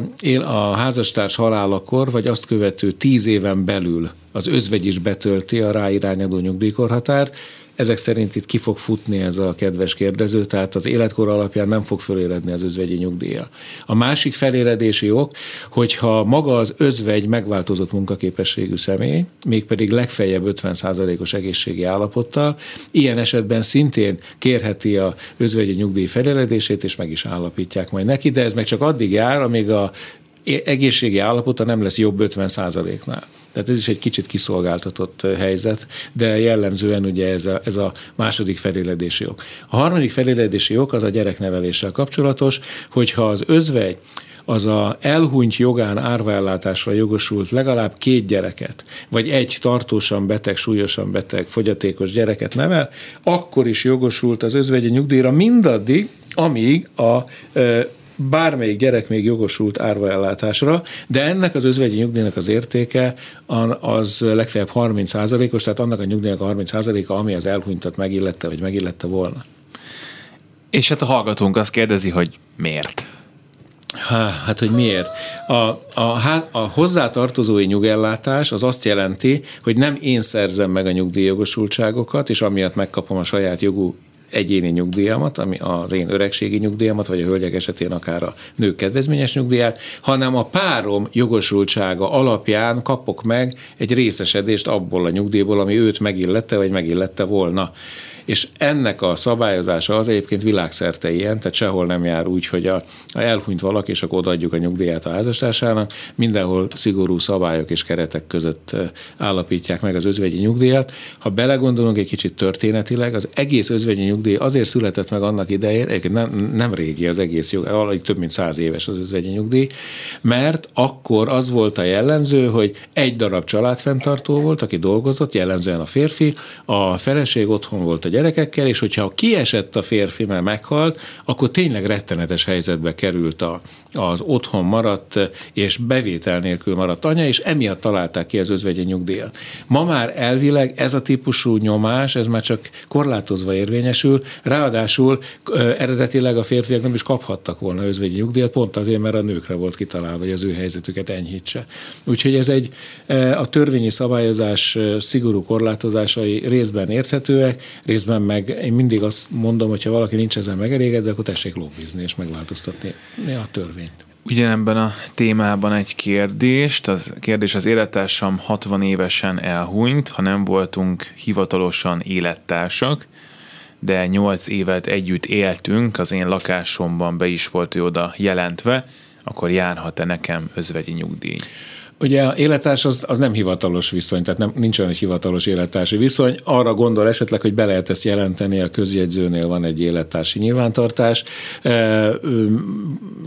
a házastárs halálakor, vagy azt követő tíz éven belül az özvegy is betölti a ráirányadó nyugdíjkorhatárt, ezek szerint itt ki fog futni ez a kedves kérdező, tehát az életkor alapján nem fog föléredni az özvegyi nyugdíja. A másik feléredési ok, hogyha maga az özvegy megváltozott munkaképességű személy, mégpedig legfeljebb 50%-os egészségi állapottal, ilyen esetben szintén kérheti a özvegyi nyugdíj feléredését, és meg is állapítják majd neki, de ez meg csak addig jár, amíg a egészségi állapota nem lesz jobb 50 nál Tehát ez is egy kicsit kiszolgáltatott helyzet, de jellemzően ugye ez a, ez a második feléledési ok. A harmadik feléledési ok az a gyerekneveléssel kapcsolatos, hogyha az özvegy az a elhunyt jogán árvaellátásra jogosult legalább két gyereket, vagy egy tartósan beteg, súlyosan beteg, fogyatékos gyereket nevel, akkor is jogosult az özvegyi nyugdíjra mindaddig, amíg a bármelyik gyerek még jogosult árvaellátásra, de ennek az özvegyi nyugdíjnak az értéke az legfeljebb 30%-os, tehát annak a nyugdíjnak a 30%-a, ami az elhunytat megillette, vagy megillette volna. És hát a hallgatónk azt kérdezi, hogy miért? Hát, hogy miért? A, a, a hozzátartozói nyugellátás az azt jelenti, hogy nem én szerzem meg a nyugdíjjogosultságokat, és amiatt megkapom a saját jogú egyéni nyugdíjamat, ami az én öregségi nyugdíjamat, vagy a hölgyek esetén akár a nők kedvezményes nyugdíját, hanem a párom jogosultsága alapján kapok meg egy részesedést abból a nyugdíjból, ami őt megillette, vagy megillette volna és ennek a szabályozása az egyébként világszerte ilyen, tehát sehol nem jár úgy, hogy a, a elhunyt valaki, és akkor odaadjuk a nyugdíját a házastársának, mindenhol szigorú szabályok és keretek között állapítják meg az özvegyi nyugdíjat. Ha belegondolunk egy kicsit történetileg, az egész özvegyi nyugdíj azért született meg annak idején, nem, nem régi az egész jog, alig több mint száz éves az özvegyi nyugdíj, mert akkor az volt a jellemző, hogy egy darab családfenntartó volt, aki dolgozott, jellemzően a férfi, a feleség otthon volt a gyerekekkel, és hogyha kiesett a férfi, mert meghalt, akkor tényleg rettenetes helyzetbe került a, az otthon maradt és bevétel nélkül maradt anya, és emiatt találták ki az özvegyi nyugdíjat. Ma már elvileg ez a típusú nyomás, ez már csak korlátozva érvényesül, ráadásul eredetileg a férfiak nem is kaphattak volna özvegyi nyugdíjat, pont azért, mert a nőkre volt kitalálva, hogy az ő helyzetüket enyhítse. Úgyhogy ez egy a törvényi szabályozás szigorú korlátozásai részben érthetőek, részben közben meg én mindig azt mondom, hogy ha valaki nincs ezzel megelégedve, akkor tessék lobbizni és megváltoztatni a törvényt. Ugyanebben a témában egy kérdést. Az kérdés az élettársam 60 évesen elhunyt, ha nem voltunk hivatalosan élettársak, de 8 évet együtt éltünk, az én lakásomban be is volt ő oda jelentve, akkor járhat-e nekem özvegyi nyugdíj? Ugye a élettárs az, az nem hivatalos viszony, tehát nem, nincs olyan egy hivatalos élettársi viszony. Arra gondol esetleg, hogy be lehet ezt jelenteni, a közjegyzőnél van egy élettársi nyilvántartás,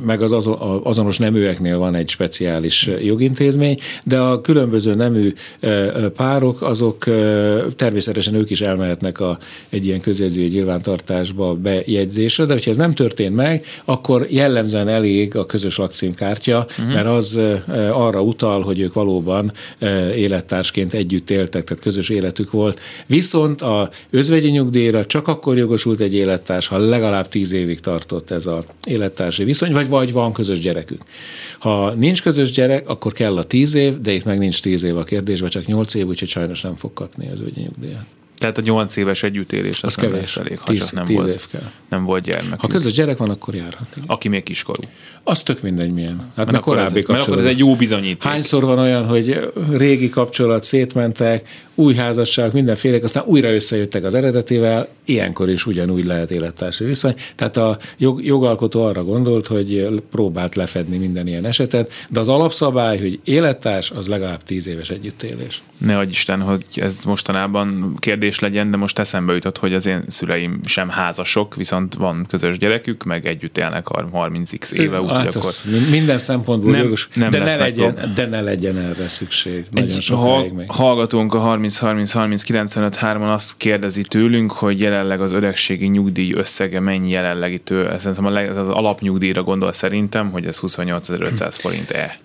meg az azonos neműeknél van egy speciális jogintézmény, de a különböző nemű párok, azok természetesen ők is elmehetnek a, egy ilyen közjegyzői nyilvántartásba bejegyzésre, de hogyha ez nem történt meg, akkor jellemzően elég a közös lakcímkártya, uh-huh. mert az arra utal, azzal, hogy ők valóban e, élettársként együtt éltek, tehát közös életük volt. Viszont a özvegyi nyugdíjra csak akkor jogosult egy élettárs, ha legalább tíz évig tartott ez az élettársi viszony, vagy, vagy van közös gyerekük. Ha nincs közös gyerek, akkor kell a tíz év, de itt meg nincs tíz év a kérdésben, csak nyolc év, úgyhogy sajnos nem fog kapni az özvegyi nyugdíjat. Tehát a nyolc éves együttélés az, az nem kevés. elég, ha tíz, csak nem, tíz volt, év kell. nem volt gyermek. Ha közös gyerek van, akkor járhat. Aki még kiskorú. Az tök mindegy milyen. Hát mert, mert korábbi ez, mert akkor ez egy jó bizonyíték. Hányszor van olyan, hogy régi kapcsolat, szétmentek, új házasság, mindenfélek, aztán újra összejöttek az eredetivel, ilyenkor is ugyanúgy lehet élettársi viszony. Tehát a jog, jogalkotó arra gondolt, hogy próbált lefedni minden ilyen esetet, de az alapszabály, hogy élettárs, az legalább tíz éves együttélés. Ne adj Isten, hogy ez mostanában kérdés legyen, de most eszembe jutott, hogy az én szüleim sem házasok, viszont van közös gyerekük, meg együtt élnek 30x éve, hát akkor... Minden szempontból nem, jogos, nem de, ne legyen, de ne legyen erre szükség. Nagyon Egy ha, hallgatónk a 30 30 30 95 3 azt kérdezi tőlünk, hogy jelenleg az öregségi nyugdíj összege mennyi jelenleg itt, ez, ez, ez az alapnyugdíjra gondol szerintem, hogy ez 28.500 forint-e?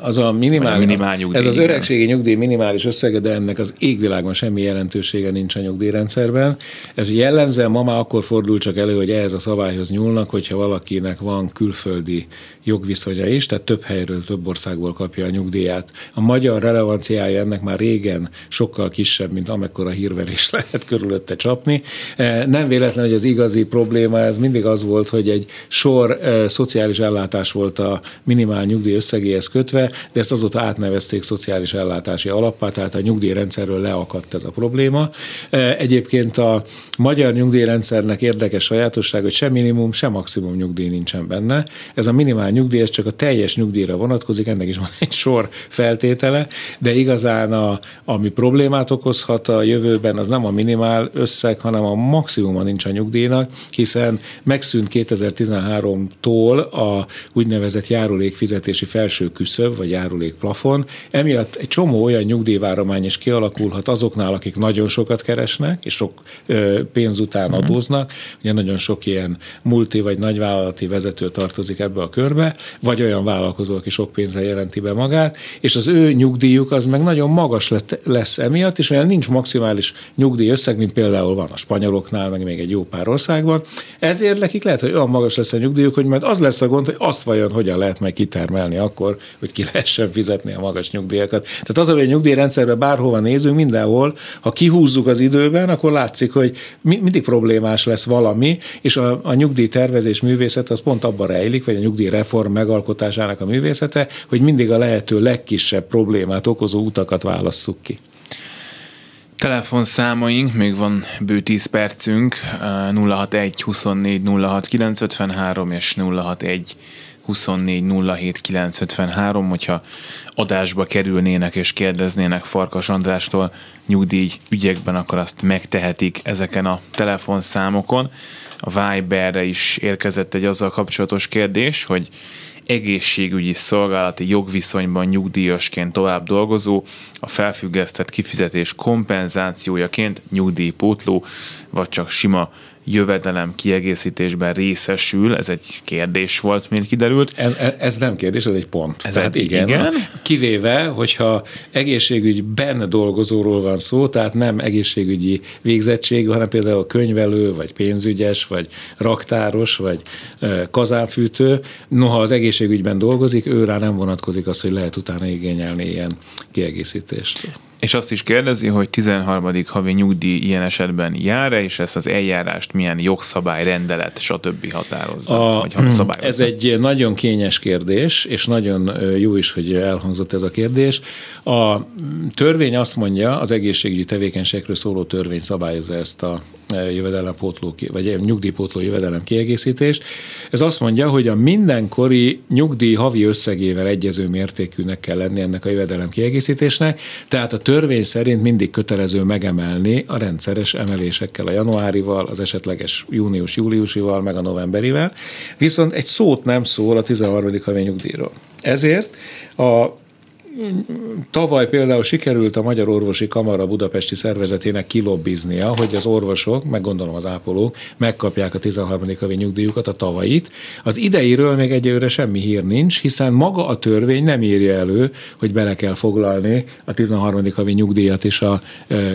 Az a minimál, a minimál nyugdíj, ez az öregségi nyugdíj minimális összege, de ennek az égvilágon semmi jelentősége nincs a nyugdíjrendszerben. Ez jellemzően ma már akkor fordul csak elő, hogy ehhez a szabályhoz nyúlnak, hogyha valakinek van külföldi jogviszonya is, tehát több helyről, több országból kapja a nyugdíját. A magyar relevanciája ennek már régen sokkal kisebb, mint amekkora hírverés [laughs] lehet körülötte csapni. E, nem véletlen, hogy az igazi probléma ez mindig az volt, hogy egy sor e, szociális ellátás volt a minimál nyugdíj összegéhez kötve, de ezt azóta átnevezték szociális ellátási alappá, tehát a nyugdíjrendszerről leakadt ez a probléma. E, egyébként a magyar nyugdíjrendszernek érdekes sajátosság, hogy sem minimum, sem maximum nyugdíj nincsen benne. Ez a minimál nyugdíj, ez csak a teljes nyugdíjra vonatkozik, ennek is van egy sor feltétele, de igazán a, ami problémát okozhat a jövőben, az nem a minimál összeg, hanem a maximuma nincs a nyugdíjnak, hiszen megszűnt 2013-tól a úgynevezett járulékfizetési felső küszöb, vagy járulékplafon. Emiatt egy csomó olyan nyugdíjváromány is kialakulhat azoknál, akik nagyon sokat keresnek, és sok pénz után mhm. adóznak. Ugye nagyon sok ilyen multi vagy nagyvállalati vezető tartozik ebbe a körbe, vagy olyan vállalkozó, aki sok pénzzel jelenti be magát, és az ő nyugdíjuk az meg nagyon magas lesz emiatt, és mivel nincs maximális nyugdíj összeg, mint például van a spanyoloknál, meg még egy jó pár országban, ezért nekik lehet, hogy olyan magas lesz a nyugdíjuk, hogy majd az lesz a gond, hogy azt vajon hogyan lehet meg kitermelni akkor, hogy ki lehessen fizetni a magas nyugdíjakat. Tehát az, hogy a nyugdíjrendszerben bárhova nézünk, mindenhol, ha kihúzzuk az időben, akkor látszik, hogy mindig problémás lesz valami, és a, a nyugdíjtervezés művészet az pont abban rejlik, vagy a nyugdíjreform megalkotásának a művészete, hogy mindig a lehető legkisebb problémát okozó utakat válasszuk ki. Telefonszámaink, még van bő 10 percünk, 061 24 06 953 és 061 24 07 953, hogyha adásba kerülnének és kérdeznének Farkas Andrástól nyugdíj ügyekben, akkor azt megtehetik ezeken a telefonszámokon. A Viberre is érkezett egy azzal kapcsolatos kérdés, hogy egészségügyi szolgálati jogviszonyban nyugdíjasként tovább dolgozó, a felfüggesztett kifizetés kompenzációjaként nyugdíjpótló, vagy csak sima jövedelem kiegészítésben részesül? Ez egy kérdés volt, mint kiderült. Ez, ez nem kérdés, ez egy pont. Ez tehát igen, igen. Kivéve, hogyha egészségügyben dolgozóról van szó, tehát nem egészségügyi végzettség, hanem például könyvelő, vagy pénzügyes, vagy raktáros, vagy kazánfűtő. Noha az egészségügyben dolgozik, őrá nem vonatkozik az, hogy lehet utána igényelni ilyen kiegészítést. És azt is kérdezi, hogy 13. havi nyugdíj ilyen esetben jár-e, és ezt az eljárást milyen jogszabály, rendelet, stb. határozza? A, vagy ez egy nagyon kényes kérdés, és nagyon jó is, hogy elhangzott ez a kérdés. A törvény azt mondja, az egészségügyi tevékenységről szóló törvény szabályozza ezt a jövedelempótló, vagy nyugdíjpótló jövedelem kiegészítést. Ez azt mondja, hogy a mindenkori nyugdíj havi összegével egyező mértékűnek kell lenni ennek a jövedelem kiegészítésnek, tehát a törvény szerint mindig kötelező megemelni a rendszeres emelésekkel, a januárival, az esetleges június-júliusival, meg a novemberivel, viszont egy szót nem szól a 13. havi nyugdíjról. Ezért a Tavaly például sikerült a Magyar Orvosi Kamara budapesti szervezetének kilobbiznia, hogy az orvosok, meg gondolom az ápolók megkapják a 13. havi nyugdíjukat, a tavait. Az ideiről még egyelőre semmi hír nincs, hiszen maga a törvény nem írja elő, hogy bele kell foglalni a 13. havi nyugdíjat is a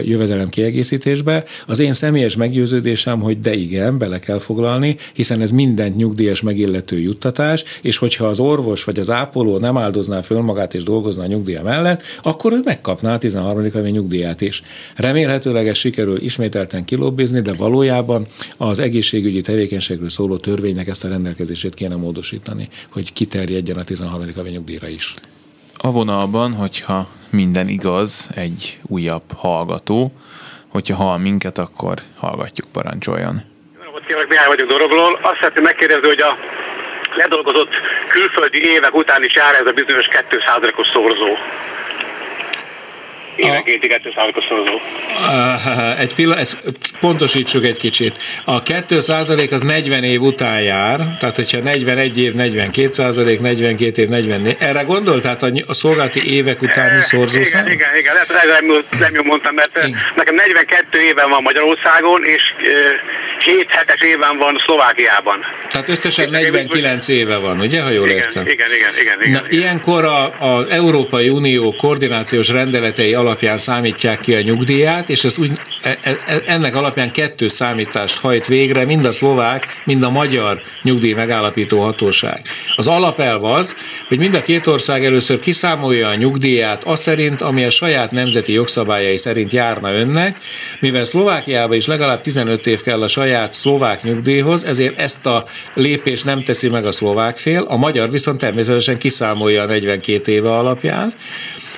jövedelem kiegészítésbe. Az én személyes meggyőződésem, hogy de igen, bele kell foglalni, hiszen ez mindent nyugdíjas megillető juttatás, és hogyha az orvos vagy az ápoló nem áldozná föl magát és dolgozna a nyugdíja mellett, akkor ő megkapná a 13. havi nyugdíját is. Remélhetőleg ez sikerül ismételten kilobbizni, de valójában az egészségügyi tevékenységről szóló törvénynek ezt a rendelkezését kéne módosítani, hogy kiterjedjen a 13. havi nyugdíjra is. A vonalban, hogyha minden igaz, egy újabb hallgató, hogyha hall minket, akkor hallgatjuk, parancsoljon. Kérlek, Mihály vagyok Dorogról. Azt szeretném megkérdezni, hogy a ledolgozott külföldi évek után is jár ez a bizonyos 2%-os szorzó. Évenkénti 2%-os szorzó. Egy pillanat, ezt pontosítsuk egy kicsit. A 2 az 40 év után jár, tehát hogyha 41 év, 42 százalék, 42 év, 44. Erre gondol, tehát a szolgálati évek utáni szorzószám? Igen, igen, igen. Lehet, nem, nem jól mondtam, mert igen. nekem 42 éven van Magyarországon, és 7 hetes éven van Szlovákiában. Tehát összesen 49 éve van, ugye, ha jól igen, értem? Igen, igen, igen. igen, Na, igen. ilyenkor az Európai Unió koordinációs rendeletei alapján számítják ki a nyugdíját, és ez úgy, e, e, e, ennek alapján kettő számítást hajt végre, mind a szlovák, mind a magyar nyugdíj megállapító hatóság. Az alapelv az, hogy mind a két ország először kiszámolja a nyugdíját az szerint, ami a saját nemzeti jogszabályai szerint járna önnek, mivel Szlovákiában is legalább 15 év kell a saját szlovák nyugdíjhoz, ezért ezt a lépést nem teszi meg a szlovák fél, a magyar viszont természetesen kiszámolja a 42 éve alapján,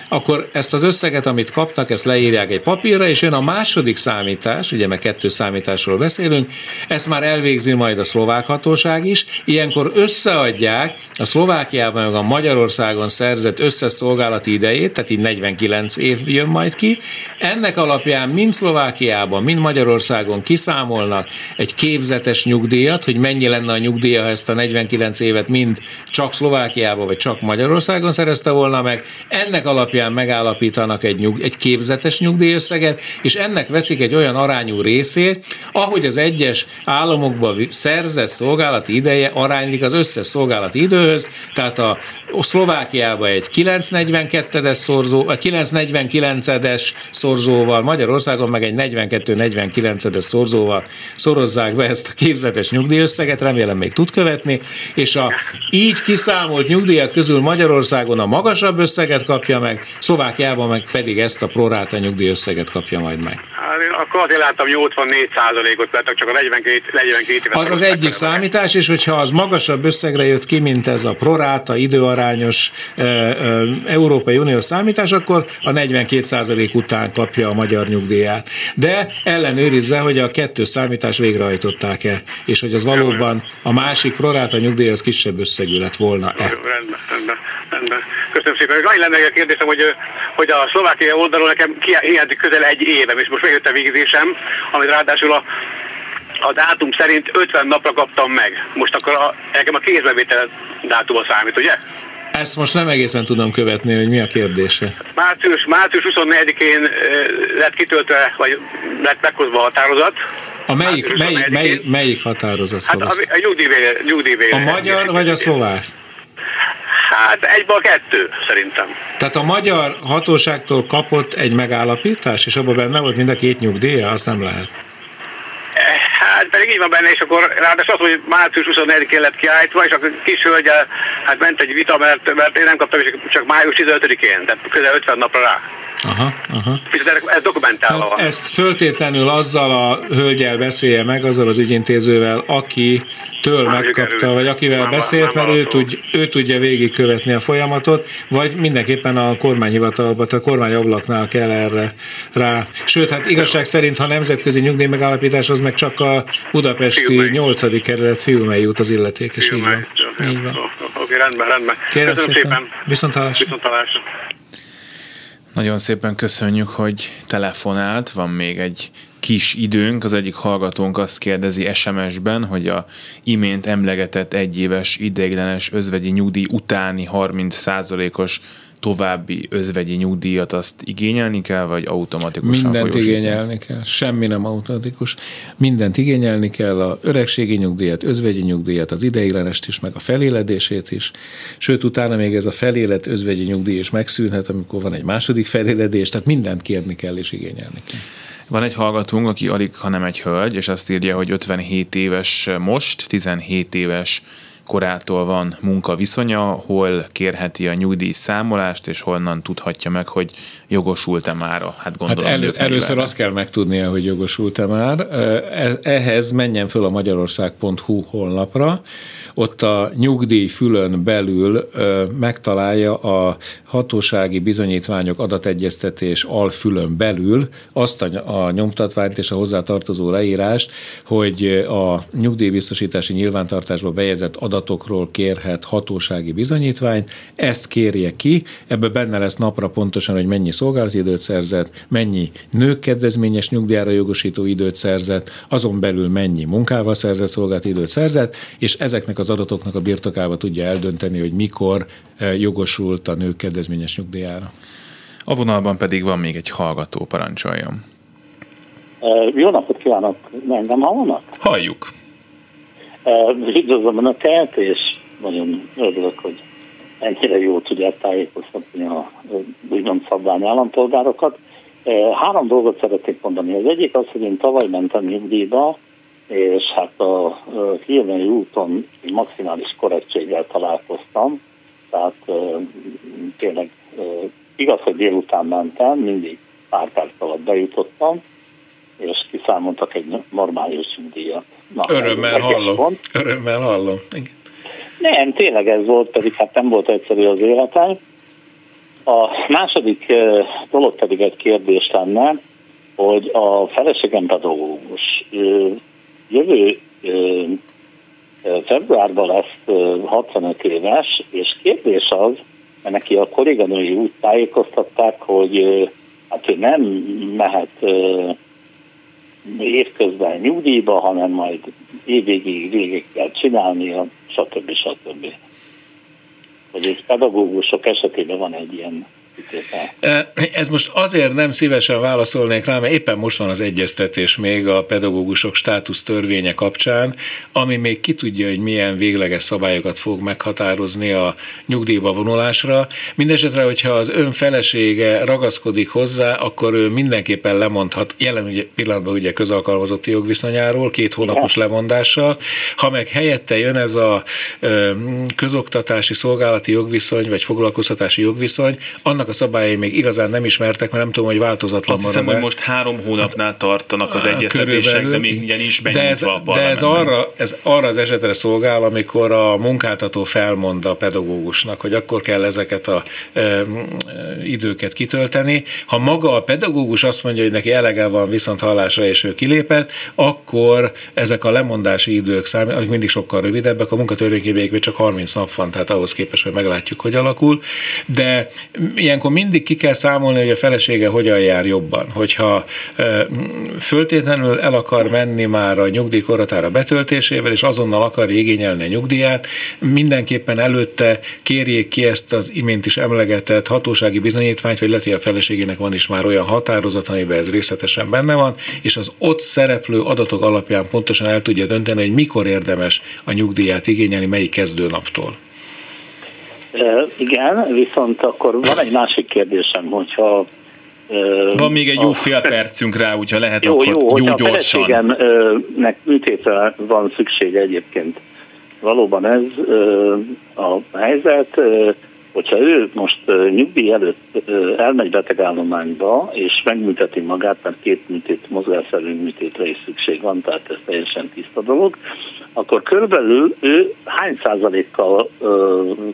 akkor ezt az összeget, amit kapnak, ezt leírják egy papírra, és jön a második számítás, ugye meg kettő számításról beszélünk, ezt már elvégzi majd a szlovák hatóság is, ilyenkor összeadják a Szlovákiában meg a Magyarországon szerzett összeszolgálati idejét, tehát így 49 év jön majd ki, ennek alapján mind Szlovákiában, mind Magyarországon kiszámolnak egy képzetes nyugdíjat, hogy mennyi lenne a nyugdíja, ha ezt a 49 évet mind csak Szlovákiában vagy csak Magyarországon szerezte volna meg, ennek alapján alapján megállapítanak egy, nyug, egy képzetes nyugdíjösszeget, és ennek veszik egy olyan arányú részét, ahogy az egyes államokban szerzett szolgálati ideje aránylik az összes szolgálati időhöz, tehát a Szlovákiában egy 942-es szorzó, 949-es szorzóval, Magyarországon meg egy 42-49-es szorzóval szorozzák be ezt a képzetes nyugdíjösszeget, remélem még tud követni, és a így kiszámolt nyugdíjak közül Magyarországon a magasabb összeget kapja meg, Szlovákiában meg pedig ezt a proráta nyugdíjösszeget kapja majd meg. Hát én akkor azért láttam 84 ot mert csak a 42, 42 évet. Az az egyik számítás, és hogyha az magasabb összegre jött ki, mint ez a proráta, időarányos e, e, Európai Uniós számítás, akkor a 42% után kapja a magyar nyugdíját. De ellenőrizze, hogy a kettő számítás végrehajtották-e, és hogy az valóban a másik proráta nyugdíj az kisebb összegű lett volna-e. Rendben, rendben, rendben. Köszönöm szépen. Annyi lenne a kérdésem, hogy, hogy a Szlovákia oldalon nekem hiányzik közel egy évem, és most megjött a végzésem, amit ráadásul a a dátum szerint 50 napra kaptam meg. Most akkor a, nekem a kézbevétel dátuma számít, ugye? Ezt most nem egészen tudom követni, hogy mi a kérdése. Március, március 24-én lett kitöltve, vagy lett meghozva a határozat. A melyik, melyik, melyik, melyik határozat? Hát a, a nyugdíjvéle, nyugdíjvéle. A magyar vagy a szlovák? Hát egybe a kettő, szerintem. Tehát a magyar hatóságtól kapott egy megállapítás, és abban benne volt mind a két nyugdíja, azt nem lehet. Hát pedig így van benne, és akkor ráadásul az, hogy március 24-én lett kiállítva, és akkor kis hölgyel hát ment egy vita, mert, mert én nem kaptam csak május 15-én, tehát közel 50 napra rá. Aha, aha. Ez dokumentálva hát ezt föltétlenül azzal a hölgyel beszélje meg, azzal az ügyintézővel, aki től már megkapta, vagy akivel már, beszélt, mert ő, tud, ő tudja végigkövetni a folyamatot, vagy mindenképpen a kormányhivatalban, a kormányablaknál kell erre rá. Sőt, hát igazság szerint, ha nemzetközi nyugdíj megállapítás, az meg csak a budapesti 8. kerület fiúmely út az illetékes. Így van. Így van. Oké, rendben, rendben. Kérem Köszönöm szépen. szépen. Viszont hallásra. Viszont hallásra. Nagyon szépen köszönjük, hogy telefonált. Van még egy kis időnk. Az egyik hallgatónk azt kérdezi SMS-ben, hogy a imént emlegetett egyéves ideiglenes özvegyi nyugdíj utáni 30%-os további özvegyi nyugdíjat azt igényelni kell, vagy automatikusan Mindent igényelni kell, semmi nem automatikus. Mindent igényelni kell, a öregségi nyugdíjat, özvegyi nyugdíjat, az ideiglenest is, meg a feléledését is. Sőt, utána még ez a felélet özvegyi nyugdíj is megszűnhet, amikor van egy második feléledés, tehát mindent kérni kell és igényelni kell. Van egy hallgatónk, aki alig, ha nem egy hölgy, és azt írja, hogy 57 éves most, 17 éves korától van munkaviszonya, hol kérheti a nyugdíj számolást, és honnan tudhatja meg, hogy jogosult-e már. Hát, gondolom, hát elő, először azt kell megtudnia, hogy jogosult-e már. E, ehhez menjen föl a magyarország.hu honlapra, ott a nyugdíj fülön belül megtalálja a hatósági bizonyítványok adategyeztetés alfülön belül azt a, nyomtatványt és a hozzátartozó leírást, hogy a nyugdíjbiztosítási nyilvántartásba bejegyzett adatokról kérhet hatósági bizonyítványt, ezt kérje ki, ebbe benne lesz napra pontosan, hogy mennyi szolgálati időt szerzett, mennyi nők kedvezményes nyugdíjára jogosító időt szerzett, azon belül mennyi munkával szerzett szolgálati időt szerzett, és ezeknek az az adatoknak a birtokába tudja eldönteni, hogy mikor eh, jogosult a nők kedvezményes nyugdíjára. A vonalban pedig van még egy hallgató, parancsoljon. Uh, jó napot kívánok, engem hallanak? Halljuk. Uh, üdvözlöm Önöket, és nagyon örülök, hogy ennyire jól tudják tájékoztatni a úgymond szabvány állampolgárokat. Három dolgot szeretnék mondani. Az egyik az, hogy én tavaly mentem nyugdíjba, és hát a Hírmei úton maximális korrektséggel találkoztam, tehát tényleg igaz, hogy délután mentem, mindig pár perc alatt bejutottam, és kiszámoltak egy normális díjat. Na, Örömmel hallom. Pont. Örömmel hallom. Igen. Nem, tényleg ez volt, pedig hát nem volt egyszerű az életem. A második dolog pedig egy kérdés lenne, hogy a feleségem pedagógus jövő februárban lesz 65 éves, és kérdés az, mert neki a kolléganői úgy tájékoztatták, hogy hát ő nem mehet évközben nyugdíjba, hanem majd évvégig végig kell csinálnia, stb. stb. Hogy pedagógusok esetében van egy ilyen ez most azért nem szívesen válaszolnék rá, mert éppen most van az egyeztetés még a pedagógusok státusz törvénye kapcsán, ami még ki tudja, hogy milyen végleges szabályokat fog meghatározni a nyugdíjba vonulásra. Mindenesetre, hogyha az ön felesége ragaszkodik hozzá, akkor ő mindenképpen lemondhat, jelen pillanatban ugye közalkalmazotti jogviszonyáról, két hónapos lemondással. Ha meg helyette jön ez a közoktatási szolgálati jogviszony, vagy foglalkoztatási jogviszony, annak annak a szabályai még igazán nem ismertek, mert nem tudom, hogy változatlan Azt hiszem, hogy most három hónapnál tartanak az egyeztetések, de még ugye nincs de ez, a de ez arra, ez arra az esetre szolgál, amikor a munkáltató felmond a pedagógusnak, hogy akkor kell ezeket a e, e, időket kitölteni. Ha maga a pedagógus azt mondja, hogy neki elege van viszont hallásra, és ő kilépett, akkor ezek a lemondási idők számít, amik mindig sokkal rövidebbek, a munkatörvénykében csak 30 nap van, tehát ahhoz képest, hogy meglátjuk, hogy alakul. De ilyen ilyenkor mindig ki kell számolni, hogy a felesége hogyan jár jobban. Hogyha föltétlenül el akar menni már a nyugdíjkoratára betöltésével, és azonnal akar igényelni a nyugdíját, mindenképpen előtte kérjék ki ezt az imént is emlegetett hatósági bizonyítványt, vagy lehet, a feleségének van is már olyan határozat, amiben ez részletesen benne van, és az ott szereplő adatok alapján pontosan el tudja dönteni, hogy mikor érdemes a nyugdíját igényelni, melyik kezdőnaptól. Igen, viszont akkor van egy másik kérdésem, hogyha van még egy jó a, fél percünk rá, hogyha lehet, jó, akkor jó, jó gyorsan. Jó, műtétre van szüksége egyébként, valóban ez a helyzet, hogyha ő most nyugdíj előtt elmegy betegállományba, és megműteti magát, mert két műtét, mozgásszerű műtétre is szükség van, tehát ez teljesen tiszta dolog, akkor körülbelül ő hány százalékkal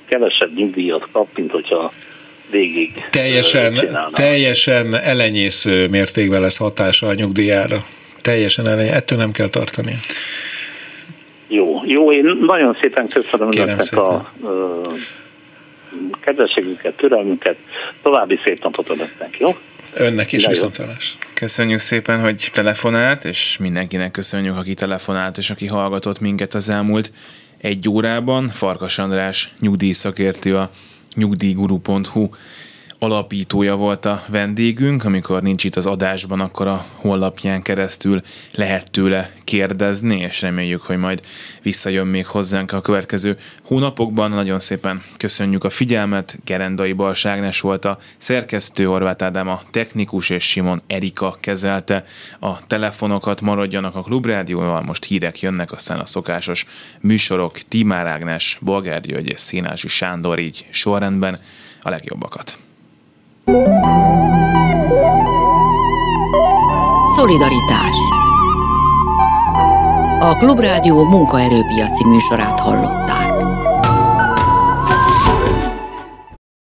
kevesebb nyugdíjat kap, mint hogyha végig teljesen, teljesen elenyésző mértékben lesz hatása a nyugdíjára. Teljesen elenyésző, ettől nem kell tartani. Jó, jó, én nagyon szépen köszönöm önöknek a kedvességünket, türelmünket. További szép napot önöknek, jó? Önnek is viszontlátás. Köszönjük szépen, hogy telefonált, és mindenkinek köszönjük, aki telefonált, és aki hallgatott minket az elmúlt egy órában. Farkas András nyugdíjszakértő a nyugdíjguru.hu alapítója volt a vendégünk, amikor nincs itt az adásban, akkor a honlapján keresztül lehet tőle kérdezni, és reméljük, hogy majd visszajön még hozzánk a következő hónapokban. Nagyon szépen köszönjük a figyelmet, Gerendai Balságnes volt a szerkesztő, Horváth Ádám a technikus, és Simon Erika kezelte a telefonokat, maradjanak a Klubrádióval, most hírek jönnek, aztán a szokásos műsorok, Timár Ágnes, Bolgár György és Színási Sándor így sorrendben a legjobbakat. Szolidaritás A Klubrádió munkaerőpiaci műsorát hallott.